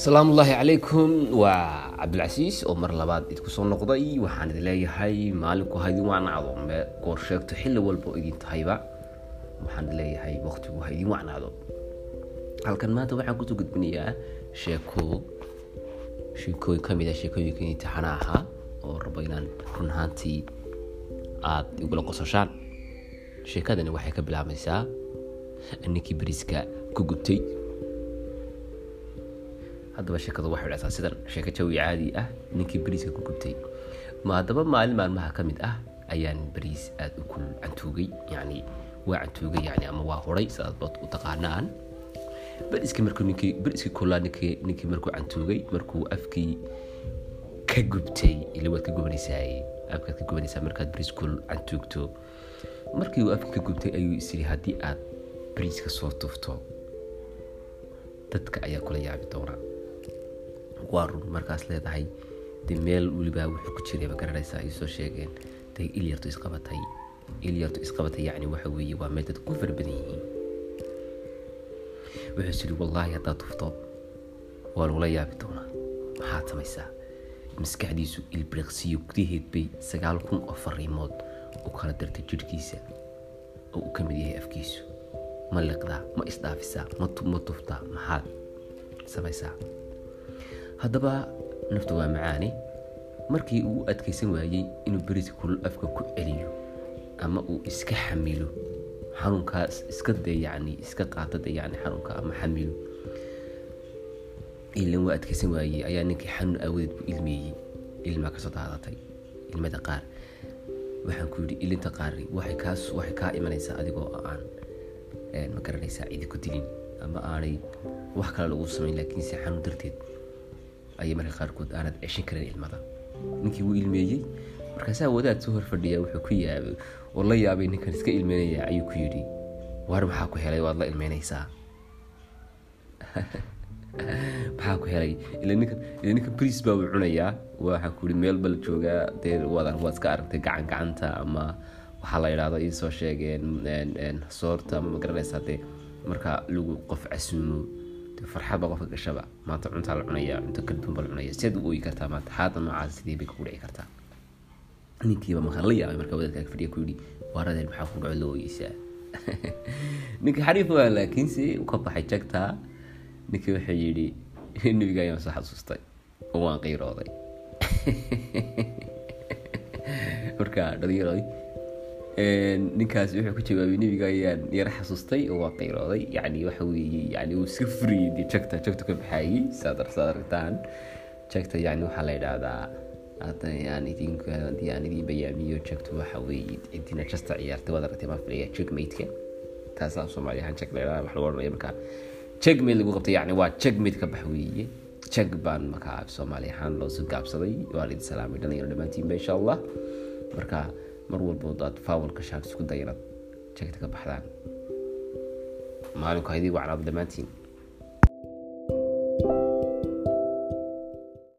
asalaamu ullaahi calaykum. Waa cabdilcasiis oo mar labaad idinku soo noqday. Waxaan idin leeyahay maalinku ha idin wacnaado me goor sheegto xilli walba idin tahayba. Waxaan idin leeyahay waqtigu ha idin wacnaado halkan maanta waxaan ku soo gudbinayaa sheeko sheekooyin ka mid a sheekooyinka imtixaana ahaa oo rabo inaan run ahaantii aada igula qososhaan. Sheekadani waxay ka bilaabmaysaa ninkii beriska ku gubtay haddaba sheekadu waxay dhactaa sidan sheeko jawi caadi ah ninkii beriiska ku gubtay. Haddaba maalin maalmaha ka mid ah ayaan beriis aada u kul cantuugay yacni waa cantuugay yani ama waa huray sidaad u taqaanaan. Beriski markuu ninkii beriski kulaa ninkii ninkii markuu cantuugay markuu afkii ka gubtay ila waad ka gubanaysaa afkaad ka gubanaysaa markaad beriis kul cantuugto. Markii uu afkii ka gubtay ayuu isiri haddii aad beriiska soo tufto dadka ayaa kula yaabi doona waa run markaas leedahay. De meel welibaa wuxuu ku jiray ma garanaysaa ay soo sheegeen. De ilyartu isqabatay ilyartu isqabatay yacni waxa weeye waa meel dadku ku fara badan yihiin. Wuxuu siri wallaahi haddaad tufto waa lagula yaabi doonaa. Maxaad samaysaa? Maskaxdiisu ilbiriqsiyo gudaheed bay sagaal kun oo fariimood u kala dirtay jidhkiisa oo uu ka mid yahay afkiisu. Ma liqdaa ma isdhaafisaa ma tuftaa maxaad samaysaa haddaba naftu waa macaane markii uu adkaysan waayey inuu beriska kulul afka ku celiyo ama uu iska xamilo xanuunkaas iska de yani iska qaata de yani xanuunka ama xamilo ilan waa adkaysan waayey ayaa ninkii xanuun aawadeed bu ilmeeyey. Ilmaa ka soo daadatay ilmada qaar. Waxaan ku yidhi ilinta qaari waxay kaas waxay kaa imanaysaa adigoo aan ma garanaysaa cidi ku dilin ama aanay wax kale lagu samayn laakiinse xanuun darteed ayay marka qaarkood aanad ceshin karin ilmada. Ninkii wuu ilmeeyey. Markaasaa wadaad soo hor fadhiya wuxuu ku yaabay oo la yaabay ninkan iska ilmeynaya ayuu ku yidhi. Waar maxaa ku helay? Waad la ilmeynaysaa maxaa ku helay? Ila ninkan bris baa uu cunayaa. Waxaan ku meel bal joogaa dee wadan waad iska aragtay gacan gacanta ama waxaa la yidhahdo ii soo sheegeen soorta ama ma garanaysaa dee marka lagu qof casuumo farxad baa qofka gashaba. Maanta cuntaa la cunaya cunto baa la cunaya. Sideed u ooyi kartaa maanta. Xaada noocaas sidee bay kugu dhici kartaa. Ninkiiba markaan la yaabay markaa wadaadkaa fadhiya ku yidhi waaradeen maxaa ku dhaco la ooyeysaa ninkii xariif waa laakiinse u ka baxay jagtaa ninkii wuxuu yidhi nebiga ayaan soo xasuustay. Oo waan qiirooday. Marka dhalinyarooy ninkaas wuxuu ku jawaabay nebiga ayaan yara xasuustay oo waa qayrooday. Yani waxa weeye yani uu iska furiyey. Dee jagta ka baxaayey saad aragtaan jagta yani waxaa la yidhaahdaa bayaamiyo jagtu waxa cidina jasta ciyaartay waad aragtay maan filaya jegmaidka taasaa soomaali ahaan jag la wax lagu odhanaya markaa. Jegmaid lagu qabtay yani waa jegmaid ka bax weeye. Jag baan markaa soomaali ahaan loo gaabsaday. Waan idin salaamay dhalinyaro dhammaantiinba insha allah. Marka mar walbood aad faawalka shaag isku day jegta ka baxdaan. Maalinku haydii wacnaado dhammaantiin